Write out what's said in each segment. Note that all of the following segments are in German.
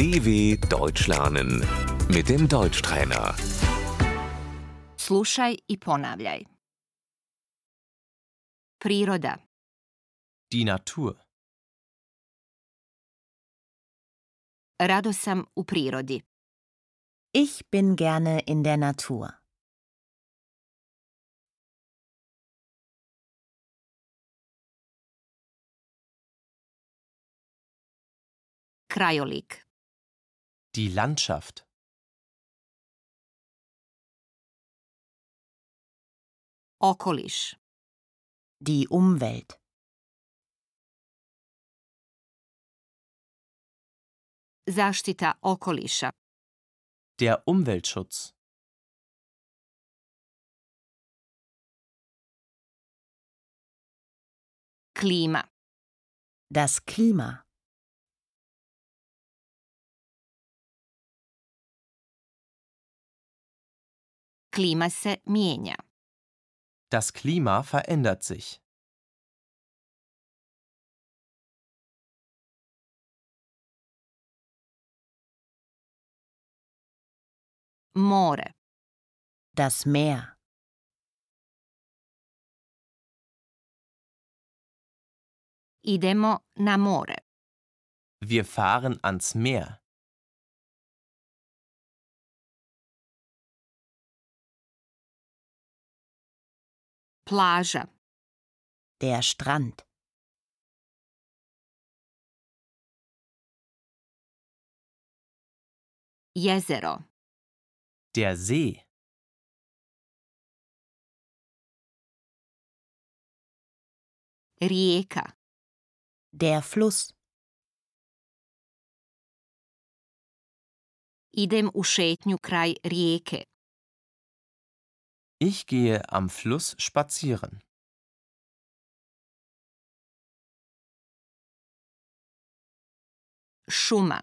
DW Deutsch lernen mit dem Deutschtrainer. Slušaj i ponavljaj. Priroda, Die Natur. rado sam u prirodi. Ich bin gerne in der Natur. Krajolik, Die Landschaft. okoliš, Die Umwelt. zaštita okoliša, Der Umweltschutz. klima, Das Klima. Klima se mijenja. Das Klima verändert sich. More, Das Meer. idemo na more. Wir fahren ans Meer. Plaža, Der Strand. jezero, Der See. rijeka, Der Fluss. idem u šetnju kraj rijeke. Ich gehe am Fluss spazieren. Šuma,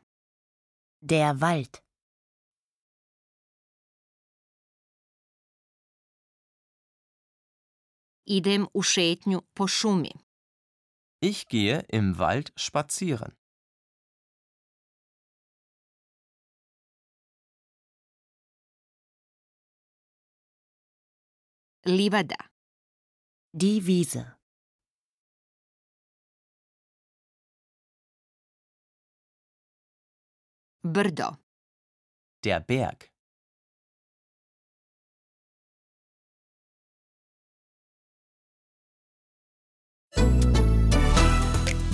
Der Wald. idem u šetnju po šumi. Ich gehe im Wald spazieren. Livada, Die Wiese. brdo, Der Berg.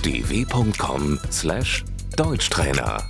dw.com/deutschtrainer